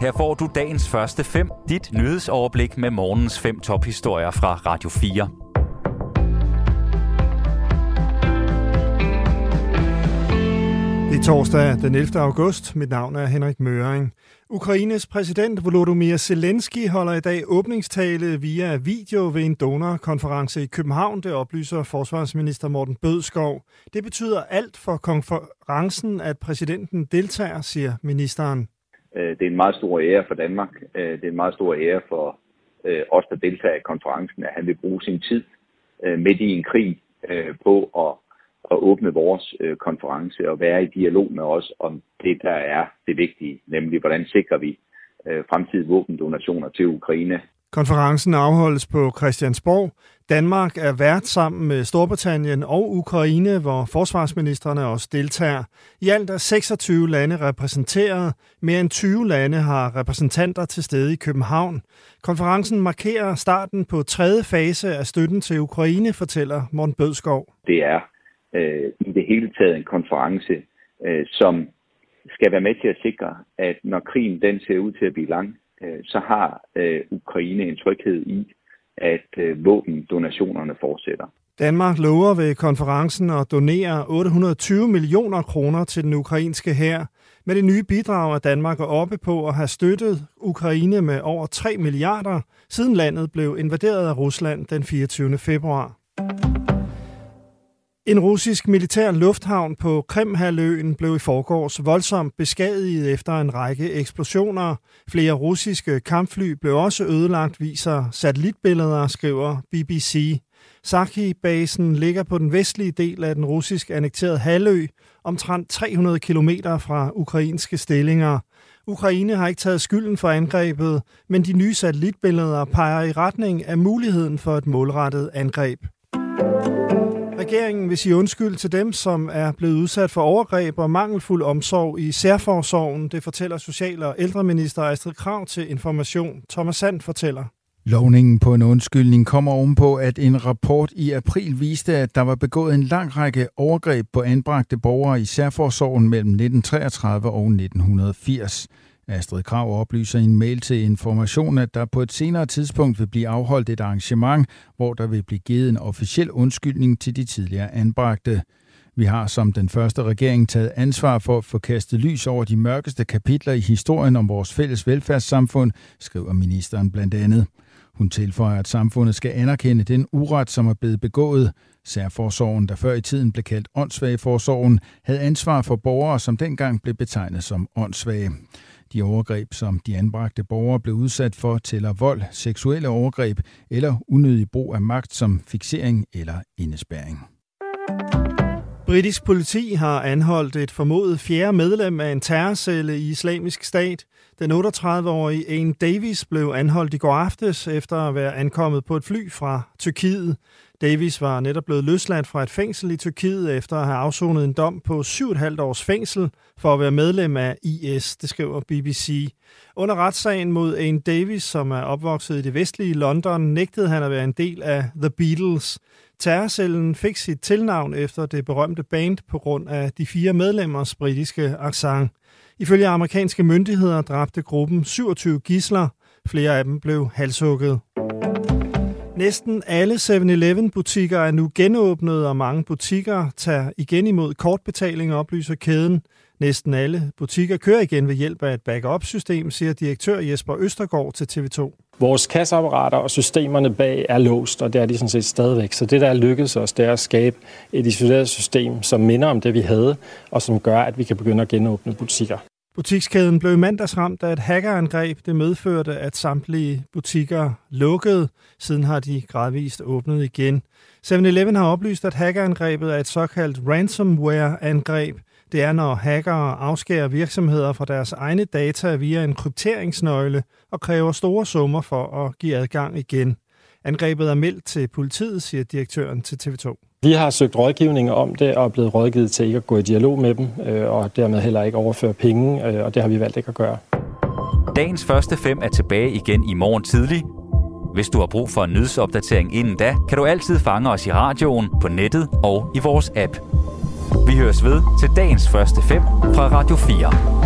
Her får du dagens første fem, dit nyhedsoverblik med morgens fem tophistorier fra Radio 4. Det er torsdag den 11. august. Mit navn er Henrik Møring. Ukraines præsident Volodymyr Zelensky holder i dag åbningstale via video ved en donorkonference i København, det oplyser forsvarsminister Morten Bødskov. Det betyder alt for konferencen, at præsidenten deltager, siger ministeren. Øh, det er en meget stor ære for Danmark. Øh, det er en meget stor ære for øh, os, der deltager i konferencen, at han vil bruge sin tid midt i en krig på at, at åbne vores konference og være i dialog med os om det, der er det vigtige, nemlig hvordan sikrer vi fremtidige våbendonationer til Ukraine Konferencen afholdes på Christiansborg. Danmark er vært sammen med Storbritannien og Ukraine, hvor forsvarsministerne også deltager. I alt er 26 lande repræsenteret. Mere end 20 lande har repræsentanter til stede i København. Konferencen markerer starten på tredje fase af støtten til Ukraine, fortæller Morten Bødskov. Det er øh, i det hele taget en konference, øh, som skal være med til at sikre, at når krigen den ser ud til at blive lang, Øh, så har øh, Ukraine en tryghed i, at øh, våbendonationerne fortsætter. Danmark lover ved konferencen at donere 820 millioner kroner til den ukrainske hær. Med det nye bidrag er Danmark oppe på at have støttet Ukraine med over 3 milliarder, siden landet blev invaderet af Rusland den 24. februar. En russisk militær lufthavn på Krimhaløen blev i forgårs voldsomt beskadiget efter en række eksplosioner. Flere russiske kampfly blev også ødelagt, viser satellitbilleder, skriver BBC. Saki-basen ligger på den vestlige del af den russisk annekterede halvø, omtrent 300 km fra ukrainske stillinger. Ukraine har ikke taget skylden for angrebet, men de nye satellitbilleder peger i retning af muligheden for et målrettet angreb. Regeringen vil sige undskyld til dem, som er blevet udsat for overgreb og mangelfuld omsorg i særforsorgen. Det fortæller Social- og ældreminister Astrid Krav til Information. Thomas Sand fortæller. Lovningen på en undskyldning kommer ovenpå, at en rapport i april viste, at der var begået en lang række overgreb på anbragte borgere i særforsorgen mellem 1933 og 1980. Astrid Krav oplyser i en mail til Information, at der på et senere tidspunkt vil blive afholdt et arrangement, hvor der vil blive givet en officiel undskyldning til de tidligere anbragte. Vi har som den første regering taget ansvar for at få kastet lys over de mørkeste kapitler i historien om vores fælles velfærdssamfund, skriver ministeren blandt andet. Hun tilføjer, at samfundet skal anerkende den uret, som er blevet begået. Særforsorgen, der før i tiden blev kaldt åndssvageforsorgen, havde ansvar for borgere, som dengang blev betegnet som åndssvage. De overgreb, som de anbragte borgere blev udsat for, tæller vold, seksuelle overgreb eller unødig brug af magt som fixering eller indespæring. Britisk politi har anholdt et formodet fjerde medlem af en terrorcelle i islamisk stat. Den 38-årige Ain Davis blev anholdt i går aftes efter at være ankommet på et fly fra Tyrkiet. Davis var netop blevet løsladt fra et fængsel i Tyrkiet efter at have afsonet en dom på 7,5 års fængsel for at være medlem af IS, det skriver BBC. Under retssagen mod Ain Davis, som er opvokset i det vestlige London, nægtede han at være en del af The Beatles. Terrorcellen fik sit tilnavn efter det berømte band på grund af de fire medlemmers britiske accent. Ifølge amerikanske myndigheder dræbte gruppen 27 gisler. Flere af dem blev halshugget. Næsten alle 7-Eleven-butikker er nu genåbnet, og mange butikker tager igen imod kortbetaling, oplyser kæden. Næsten alle butikker kører igen ved hjælp af et backup-system, siger direktør Jesper Østergaard til TV2. Vores kasseapparater og systemerne bag er låst, og det er de sådan set stadigvæk. Så det, der er lykkedes os, det er at skabe et isoleret system, som minder om det, vi havde, og som gør, at vi kan begynde at genåbne butikker. Butikskæden blev mandags ramt af et hackerangreb. Det medførte, at samtlige butikker lukkede. Siden har de gradvist åbnet igen. 7-Eleven har oplyst, at hackerangrebet er et såkaldt ransomware-angreb. Det er, når hackere afskærer virksomheder fra deres egne data via en krypteringsnøgle og kræver store summer for at give adgang igen. Angrebet er meldt til politiet, siger direktøren til TV2. Vi har søgt rådgivning om det og er blevet rådgivet til ikke at gå i dialog med dem, øh, og dermed heller ikke overføre penge, øh, og det har vi valgt ikke at gøre. Dagens første fem er tilbage igen i morgen tidlig. Hvis du har brug for en nyhedsopdatering inden da, kan du altid fange os i radioen, på nettet og i vores app. Vi høres ved til dagens første fem fra Radio 4.